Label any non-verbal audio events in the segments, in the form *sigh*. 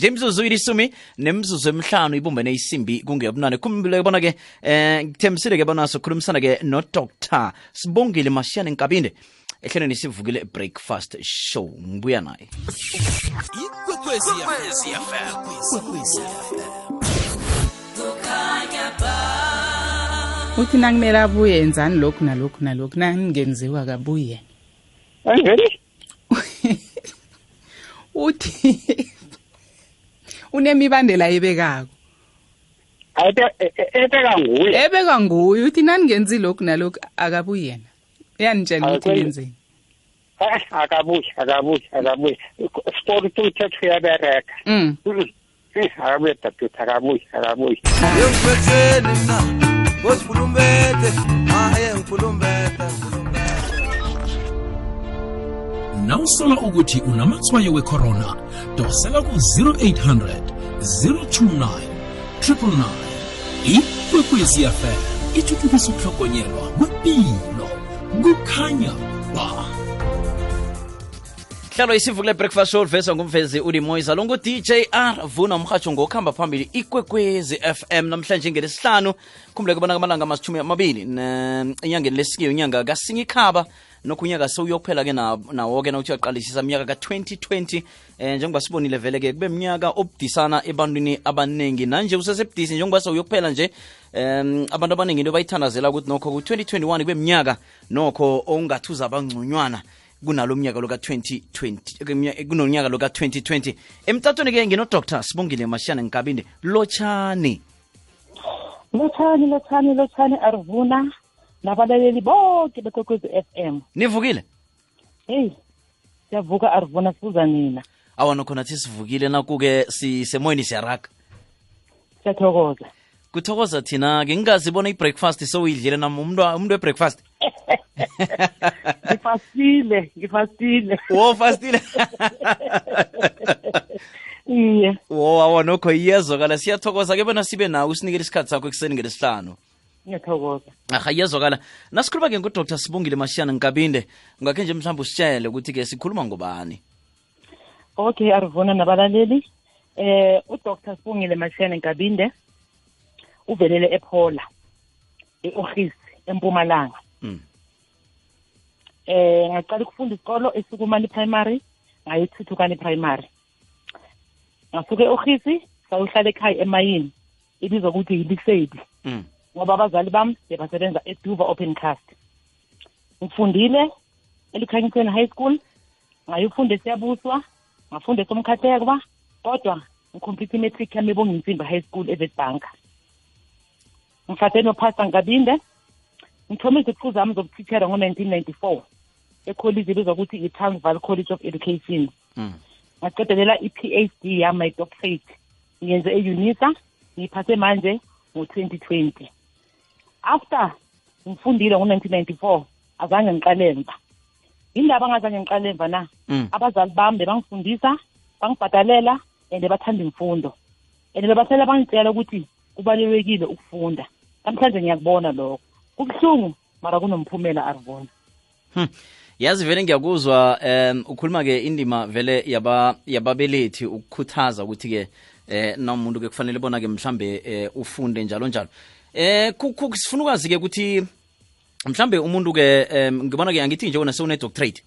nje imzuzu ilisumi nemzuzu emhlanu ibumbene isimbi kungeyobunane. Khumbile bona ke eh ngithembisile ke bona sokhulumisana ke no doctor sibongile mashiyane nkabinde ehlelweni sivukile breakfast show. Ngibuya naye. Uthi nakumele abuye enzani lokhu nalokhu nalokhu? Nangenziwa kabuye. *laughs* Uthi unemibandela ebekako? Ebeka nguye. Ebeka nguye. Uthi naningenzi lokhu nalokhu akabuyi yena. Uyanitshela ukuthi ngenzeni Eh, akabuyi akabuyi akabuyi. Sport umthetho uyabereka mm. Eh, akabuyi dadutha akabuyi akabuyi. Yengifetheni mna ngozifulumbethe. Haye ngifulumbethe. Nawusola ukuthi unamatswayo wecorona dosela ku-0800 029 999 ikwekwezfm ithuthukisa ukuhlogonyelwa kwempilo. Kukhanya ba hlalo isivukile breakfast show livezwa ngumvezi ulimoyisa lo ngu-dj r vuna umhatsho ngokuhamba phambili ikwekwezi fm namhlanje ngelesihlanu khumbuleke bona kamalanga amasithumi amabili enyangeni lesikiyo inyanga kasinyikhaba. nokho unyaka sewuyokuphela-ke na- nawo-ke nawuthi uyaqalisisa mnyaka ka-2020 eh njengoba sibonile vele-ke kube mnyaka obudisana ebantwini abaningi. Nanje usesebudisi njengoba sewuyokuphela nje um abantu abaningi into bayithandazela ukuthi nokho ku-2021 kube mnyaka nokho ongathi uzabangconywana kunalo mnyaka lo ka-2020 kunonyaka lo ka-2020 emtatweni-ke nginodr sibongile mashiyane ngikabinde lotshani lotshani lotshani lotshani arivuna nabalaleli bonke bekwekwezi f m. Nivukile? Heyi siyavuka arivona sibuza nina. Awa khona thi sivukile nakuke sisemoyeni siyaraga siyathokoza. Kuthokoza thina-ke ngingazi bona i-breakfast sowuyidlile nam umuntu umuntu we-breakfast. *laughs* Ngifastile ngifastile. Wo fastile. *laughs* Iye. Wo awa nokho iyezwakala. Siyathokoza ke bona sibe nawe usinikele isikhathi sakho ekuseni ngelesihlanu ngiyathokoza. Aha iyezwakala nasikhuluma-ke ngudr sibungile mashiyana nkabinde ngakhe nje mhlawumbe usitshele ukuthi-ke sikhuluma ngobani? Okay arivuna nabalaleli. Eh udr sibungile mashene nkabinde uvelele ephola e-ofisi empumalanga. Mm. eh ngaqala ukufunda isikolo esukumani primary ngayethuthukani primary. Ngasuka e-ofisi sayohlala ekhaya emayini ibizwa ukuthi yilisedi Mm. Ngoba abazali bami bebasebenza eduva open cast. Ngifundile elikhanyiseni high school ngayofunda esiyabuswa ngafunda esomkhathekwa kodwa ngikhomplethe imetric yami ebonga insimbi high school evetbank ngifate nopasta ngabinde ngithome iziqu zami zobuthithera ngo-nineteen ninety-four ekholiji ebizwa ukuthi i-transval college of education. Mm. ngaqedelela i-phd yami my doctorate. Ngiyenze e-unisa ngiyiphase manje ngo-twenty twenty. After ngifundile ngo-nineteen ninety-four azange ngiqale indaba angazange ngiqale emva na? Mm. abazali bami bebangifundisa bangibhadalela and bathanda imfundo. And bebasela bangitshela ukuthi kubalulekile ukufunda. Namhlanje ngiyakubona lokho. Kubuhlungu mara kunomphumela arivona Hmm. yazi vele ngiyakuzwa um ukhuluma-ke indima vele yaba yababelethi ukukhuthaza ukuthi-ke eh nawumuntu-ke kufanele bona-ke mhlambe eh ufunde njalo njalo eh sifuna ukwazi-ke ukuthi mhlambe umuntu-ke um ngibona-ke angithi nje wona sewune-doctorate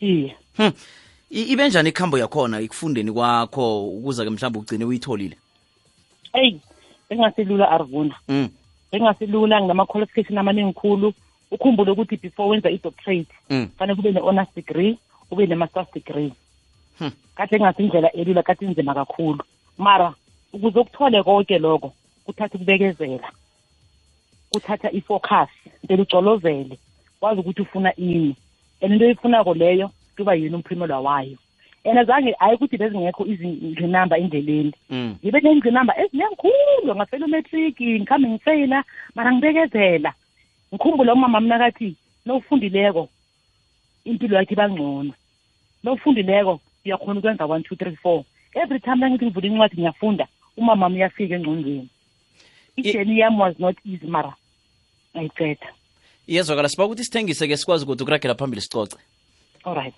iye hmm. I- ibe njani ikhambo yakhona ekufundeni kwakho ukuza-ke mhlambe ugcine uyitholile eyi bengaselula arivuna mm. bengaselula nginama-qualification amaningi khulu ukhumbule ukuthi before wenza i-doctorate Mm. fanele kube ne-honors degree ube ne-masters degree Hmm. kade ngasi indlela elula kade inzima kakhulu mara ukuze ukuthole konke lokho kuthatha ukubekezela kuthatha i-focus ntela ucolozele wazi ukuthi ufuna ini. And into oyifunako leyo kuba yini umphumela wayo. And azange hayi ukuthi bezingekho izingqinamba endleleni. Mm. ngibe nengqinamba ezinengikhulu ngafela umetric ngikhambe ngifeyila mara ngibekezela. Ngikhumbule umama mna kathi nowufundileko impilo yakhe iba ngcono. Nowufundileko uyakhona ukwenza one two three four. Every time nangithi ngivula incwadi ngiyafunda umama wami uyafika engqondweni. Ijeni yami was not easy mara ngayiceda iyezwakala siba ukuthi sithengise-ke sikwazi ukuthi ukuragela phambili sicoce. All right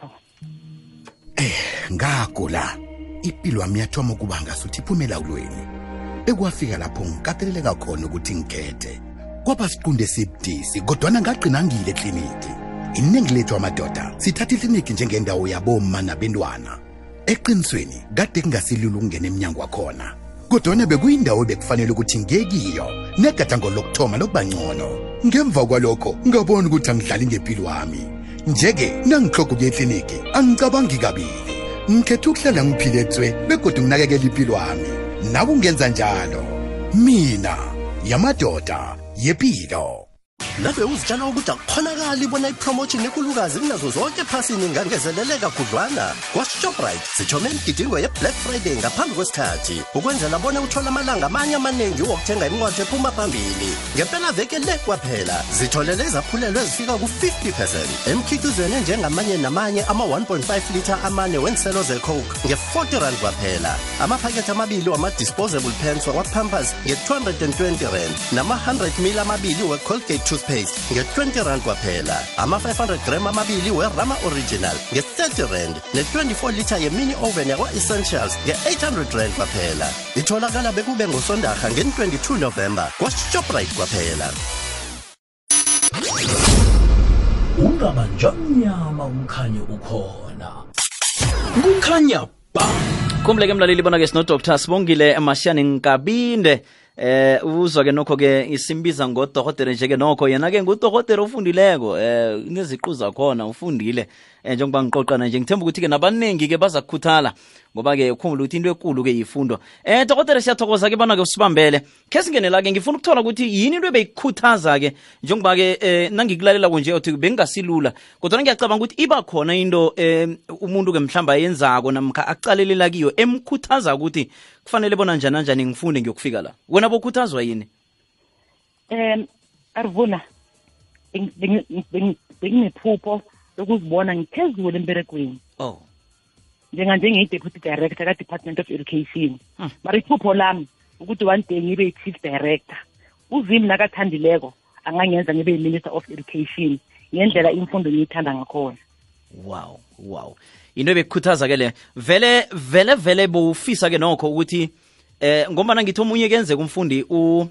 ngagula impilo wami yathoma ukuba ngasuthi iphume elawulweni bekwafika lapho ngikateleleka khona ukuthi ngikhethe. Kwaba siqunde esibudisi kodwana ngagqina ngile ekliniki. Iningi lethu amadoda sithatha ikliniki njengendawo yaboma nabentwana. Eqinisweni kade kungasilula ukungena emnyango wakhona. Kodwana bekuyindawo bekufanele ukuthi ngekiyo. Negadango lokuthoma lokuba ngcono. Ngemva kwalokho ngabona ukuthi angidlali ngempilo wami nje-ke nangihloga ukuya ekliniki angicabangi kabili. Ngikhetha ukuhlala ngiphile tswe begodwa nginakekela impilo wami nawe ungenza njalo. Mina yamadoda yepilo. Nave uzitshela ukuthi akukhonakali bona ipromotion enkulukazi kunazo zonke ephasini ingangezeleleka khudlwana. Kwashoprite sithome imigidingo ye-black friday ngaphambi kwesikhathi ukwenzela bona uthole amalanga amanye amaningi wokuthenga imnqwatho ephuma phambili. Ngempela veke le kwaphela zitholele izaphulelo ezifika ku-50 percent. Emkhiqizweni enjengamanye namanye ama-1.5 litha amane wenselo zecoke nge-40 rand kwaphela. Amaphakethe amabili wama-disposable pants wakwapampers nge-220 rand nama-100 mil amabili wecolgate toothpaste nge-20 rand kwaphela. Ama-500 gram amabili werama original nge-30 rand ne-24 litha yemini oven yakwa-essentials nge-800 rand kwaphela. Itholakala bekube ngosondarha ngen-22 november kwashoprite kwaphela. Ungabanjwa mnyama umkhanye ukhona. Kukhanya ba. Kumleke mlaleli bona-ke sinodr sibongile mashiyani nkabinde eh uzwa-ke nokho-ke isimbiza ngodohotere nje-ke nokho. Yena-ke ngudohotere ofundileko. Eh ngeziqu zakhona ufundile eh njengoba ngiqoqana nje ngithemba ukuthi-ke nabaningi-ke baza kukhuthala ngoba-ke ukhumbula ukuthi into ekulu-ke yifundo. Eh dokotela siyathokoza-ke bona-ke usibambele. Khe singenela-ke ngifuna ukuthola ukuthi yini into ebeyikukhuthaza-ke njengoba-ke um nangikulalela nje uthi bengasilula. Kodwa ngiyacabanga ukuthi iba khona into um umuntu-ke mhlawumbe ayenzako namkha aqalelela kiyo emkhuthaza ukuthi kufanele bona njani anjani ngifunde ngiyokufika la. Wena bokhuthazwa yini? Um beng- benginephupho lokuzibona ngiphezulu emberegweni. Oh. Njenganje ngiyi-deputy director ka-department of education. Mara iphupho lami ukuthi one day ngibe yi-chief director. Uzimi nakathandileko angangenza ngibe yi-minister of education ngendlela imfundo ngiyithanda ngakhona. Wow wow. Into ebekukhuthaza-ke le vele vele vele bowufisa-ke nokho ukuthi eh ngombana ngithi omunye kenzeka umfundi u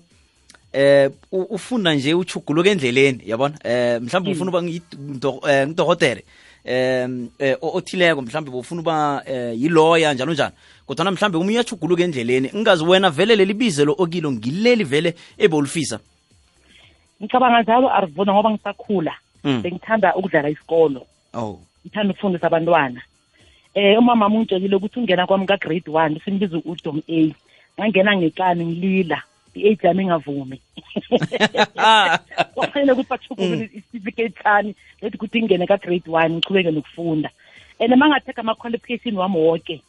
eh ufunda nje uchuguluka endleleni yabona? Eh mhlawumbe ufuna uba ngiyido- eh, ngidohotere em eh, othileko mhlawumbe bufuna uba eh, yiloya njalo njalo. Kodwana mhlawumbe umunye uyachuguluka endleleni ingazi wena vele leli bizelo okilo ngileli vele ebowulifisa? Ngicabanga njalo arivuna ngoba ngisakhula. Mm. bengithanda ukudlala isikolo. Oh. Ngithanda ukufundisa abantwana. Eh umama ungitshelile ukuthi ungena kwami ka-grade one simbiza udom a. Ngangena ngekani ngilila. I-age yami ingavumi. *laughs* Kwafanele ukuthi bathukule i-certificate sami lethi ukuthi ngingene ka-grade one ngichubeke nokufunda. And uma ngatheka ama-qualification wami wonke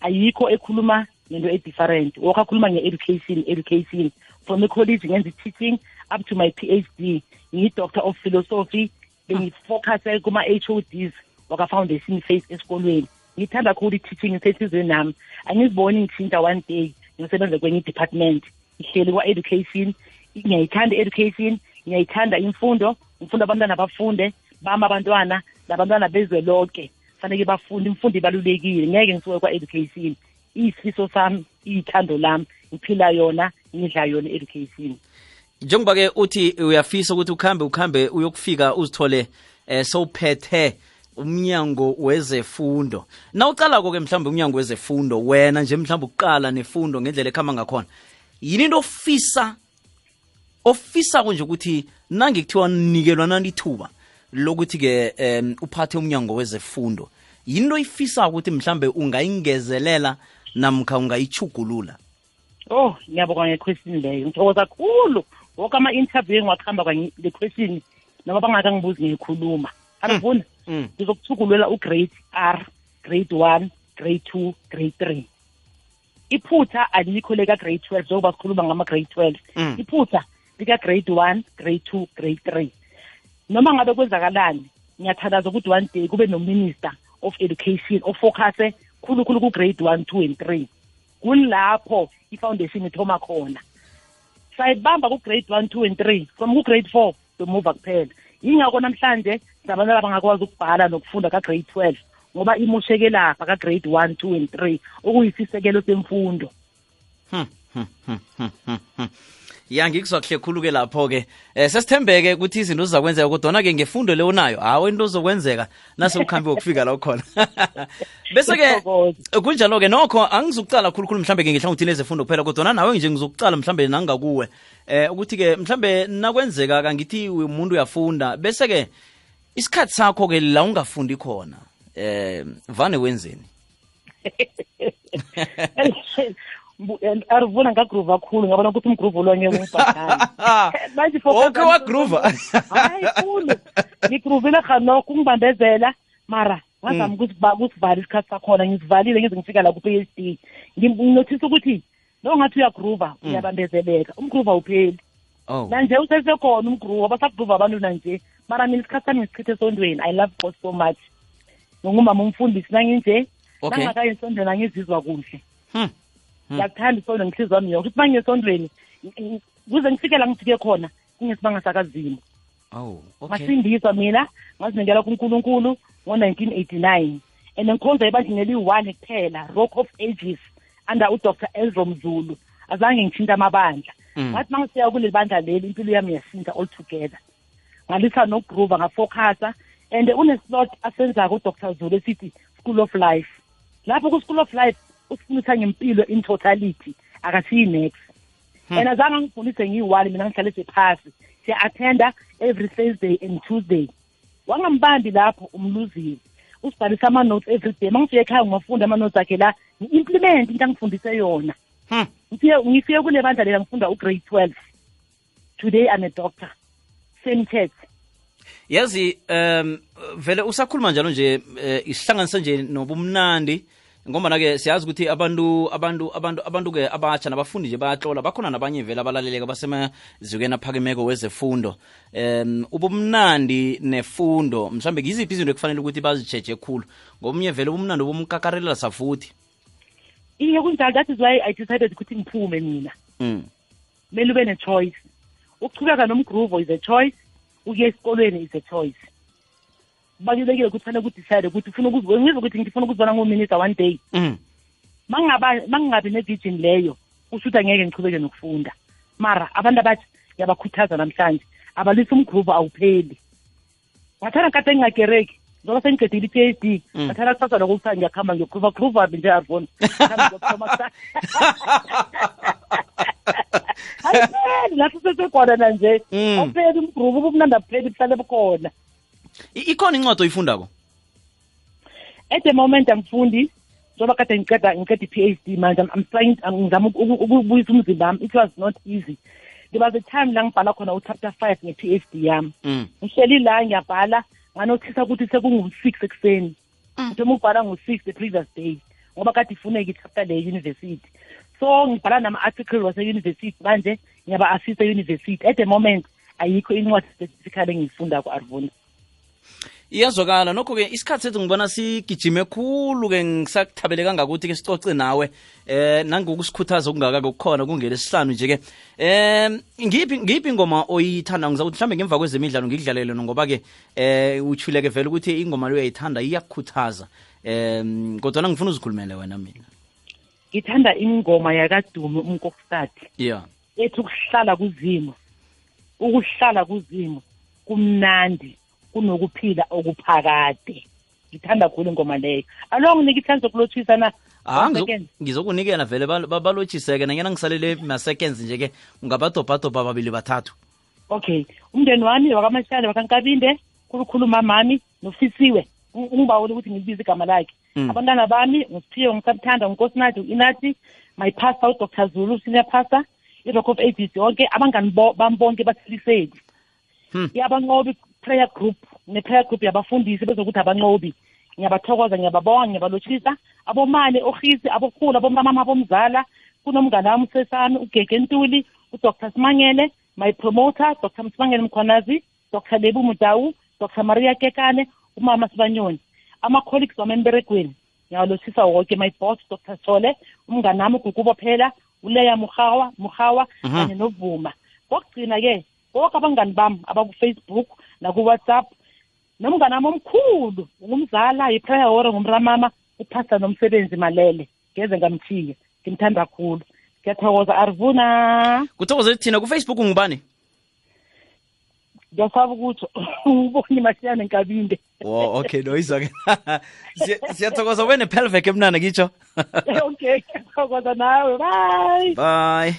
ayikho ekhuluma ngento e-different. Woke akhuluma nge-education education. From ecollege ngenza i-teaching up to my phd ngiyi-doctor of philosophy bengifocuse kuma-h o ds waka-foundation face esikolweni. Ngithanda kakhulu i-teaching ngisesizweni nami. Angiziboni ngithinta one day ngisebenze kwenye i-department. Ngihleli kwa-education ngiyayithanda i-education ngiyayithanda imfundo ngifunda abantwana bafunde bami abantwana labantwana bezwe lonke fanele bafunde imfundo ibalulekile. Ngeke ngisuke kwa-education. Iyisifiso sami iyithando lami ngiphila yona ngidla yona i-education. Njengoba-ke uthi uyafisa ukuthi ukhambe ukhambe uyokufika uzithole eh sowuphethe umnyango wezefundo. Na uqalako-ke mhlawumbe umnyango wezefundo wena nje mhlawumbe ukuqala nefundo ngendlela ekhamba ngakhona yini into ofisa ofisako nje ukuthi nange kuthiwa nikelwa nani ithuba lokuthi-ke um uphathe umnyango wezefundo yini into oyifisako ukuthi mhlawumbe ungayingezelela namkha ungayichugulula oh ngiyabonga ngequestion leyo. Ngithokoza kakhulu woke ama-interview engiwakuhamba le question noma bangakangibuzi ngiyikhuluma arivuna Mm. ngizokuthugululela ugrade r grade one grade two grade three. Iphutha alikho leka-grade twelve njengoba sikhuluma ngama-grade twelve. Mm. iphutha lika-grade one grade two grade three. Noma ngabe kwenzakalani ngiyathandaza ukuthi one day kube no-minister of education ofocuse khulukhulu ku-grade one two and three. Kulapho i-foundation ithoma khona. Sayibamba ku-grade one two and three from ku-grade four domuva kuphela. Yingako namhlanje sabantwana bangakwazi ukubhala nokufunda ka-grade twelve. Ngoba imosheke lapha ka-grade one two and three okuyisisekelo semfundo. Ya ngikuzwa kuhle khulu-ke lapho-ke. Um sesithembeke ukuthi izinto zizakwenzeka kodwana-ke ngefundo le unayo hawu into zokwenzeka nase ukhambi wokufika la khona *laughs* bese-ke kunjalo-ke nokho angizukucala khulukhulu mhlambe-ke ngehlangothini ezefundo kuphela kodwana nawe nje ngizokucala mhlambe nangakuwe. Eh ukuthi-ke mhlambe nakwenzeka kangithi umuntu uyafunda bese-ke isikhathi sakho-ke la ungafundi khona. Eh vane wenzeni? *laughs* Arivuna ngagruva khulu ngabona ukuthi umgruvo olwanye *laughs* manje Okay, *laughs* hayi khulu. Ngigruvile ungibambezela. Mara ngazama ukusiva- ukusivala isikhathi sakhona ngisivalile ngize ngifika la ku-p h d nginothisa ukuthi lo ngathi uyagruva uyabambezeleka. Umgruva awupheli. Oh. Nanje usesekhona umgruva basagruva abantu nanje. Mara mina isikhathi sami ngisichithe esondweni i love god so much ngingumama umfundisi nanginje Okay. nangakaye esondweni angizizwa kuhle. Hmm. ngiyakuthanda isondwe ngihlizwa wami yonke ukuthi uma ngiye kuze ngifike la ngifike khona kungesibanga sakazimo. Oh okay. Ngasindiswa mina ngazinikela kunkulunkulu ngo-nineteen eighty-nine. And ngikhonza ebandleni eliyi-one kuphela rock of ages under udr. Elro mzulu. Azange ngithinta amabandla. Mm. ngathi uma ngisiya kuleli bandla leli impilo yami yasinta all together. Ngalisa nokugrova ngafocusa and uneslot asenzako udr. Zulu esithi school of life. Lapho ku-school of life usifundisa ngempilo in totality akasiyi-nex and azange angifundise ngiyi-one mina ngihlalise phasi siya-attenda every thursday and tuesday. Wangambambi lapho umluzile. Usibhalisa ama-notes every day. Uma ngifike ekhaya ngingafunda ama-notes akhe la ngi-implement into angifundise yona. Hmm. ngifike ngifike kule bandla lela ngifunda ugrade twelve. Today i'm a doctor. Same test yazi um vele usakhuluma njalo nje uh, isihlanganisa nje nobumnandi ngombana-ke siyazi ukuthi abantu abantu abantu abantu-ke abatsha nabafundi nje bayatlola bakhona nabanye vele abalaleleka basemazikweni aphakemeko wezefundo. Um ubumnandi nefundo mhlambe ngiziphi izinto ekufanele ukuthi bazijeje khulu? Ngomunye vele ubumnandi ubumkakarelela safuthi iye kunjalo that is why i decided ukuthi ngiphume mina. Mm. kumele ube ne-choice. Ukuchubeka nomgroove is a choice ukuya esikolweni is a choice. Kubalulekile ukuthi fanele ukudecide ukuthi ufuna ngizwe ukuthi ngifuna ukuzibona ngominister one day. Mm. mangingabi ne-vision leyo kusho ukuthi angeke ngichubeke nokufunda. Mara abantu abathi ngiyabakhuthaza namhlanje abalisa umgrove awupheli. Ngathanda kade ngingagereki njengoba sengiqedile i-p h d. Ngathana ngathanda kusasa lokho kuthanda ngiyakuhamba ngiyoqruva qruvabi nje arvona *laughs* *laughs* ayipheli lapho sesekhona nanje Mm. awupheli umgrubu ubumnandi abupheli buhlale bukhona. Ikhona incwadi oyifundako? At the moment angifundi njengoba kade ngiceda ngiceda i-PhD manje I'm, trying ngizama uku- uku- ukubuyisa umzimba wami. It was not easy. There was a time la ngibhala khona uchapter five nge-PhD yami. Mm. ngihleli la ngiyabhala nganothisa ukuthi sekungu-six ekuseni. Njengoba ukubhala ngo-six the previous day ngoba kade ifuneka i-chapter le university so ngibhala nama-article wase-university manje ngiyaba-assist e-university. At the moment ayikho incwadi specifically engiyifundako arvuna iyazwakala. Nokho-ke isikhathi sethu ngibona sigijime khulu-ke ngisakuthabele kangakuthi ke sicoce nawe. Eh nangokusikhuthaza okungaka-ke kukhona kungelesihlanu nje-ke. Um ngiphi ngiphi ingoma oyithanda ngizakuthi mhlawumbe ngemva kwezemidlalo ngikudlalele ngoba-ke eh uthuleke vele ukuthi ingoma le uyayithanda iyakukhuthaza. Um kodwana ngifuna uzikhulumele wena mina ngithanda ingoma yakadume umkokstadi ya ethi ukuhlala kuzimo ukuhlala kuzimo kumnandi kunokuphila okuphakade. Ngithanda khulu ingoma leyo. Alo nginika ithanda zokulotshisa na Ah, One ngizo- second. ngizokunikela vele bal- ba- balotshiseke nanyana ngisalele ma-seconds nje-ke ungabadobhadobha babili bathathu. Okay. Umndeni wami wakamashale wakankabinde khulukhulu mamami nofisiwe. Ung- ungibawule ukuthi ngilibize igama lakhe. Mm. abantwana bami ngisiphiwe ngisabuthanda ngunkosinathi u-inathi my pastor udr. Zulu senior pastor i-rock of abc onke abangani bami bonke baseliseli Hmm. yabanqobi prayer group ne-prayer group yabafundisi bezokuthi abanqobi. Ngiyabathokoza ngiyababonga ngiyabalotshisa. Abomane ohisi abokhulu abomama abomzala kunomngane wami usesami ugege ntuli udr. Simangele my promoter dr. Msimangele mkhwanazi dr. Lebu mudawu dr. Maria kekane umama sibanyoni ama-colleagues wami emberegweni ngiyawalothisa woke my boss dr thole umngane wami ugugubo phela uleya muhawa muhawa Mhm. kanye novuma. Kokugcina-ke bonke abangani bami abakufacebook naku-whatsapp nomngane wami omkhulu ngumzala yiprayer hora ngumramama upastor nomsebenzi malele. Ngeze ngamthiye ngimthanda kakhulu ngiyathokoza arvuna. Kuthokoze thina kufacebook ngubani? Ngiyasaba ukuthi *laughs* uboni mashiyane nkabinde. Oh okay no izake Siya- siyathokoza ube nepelvek emnana kitsho okay thokoza nawe bye. Bye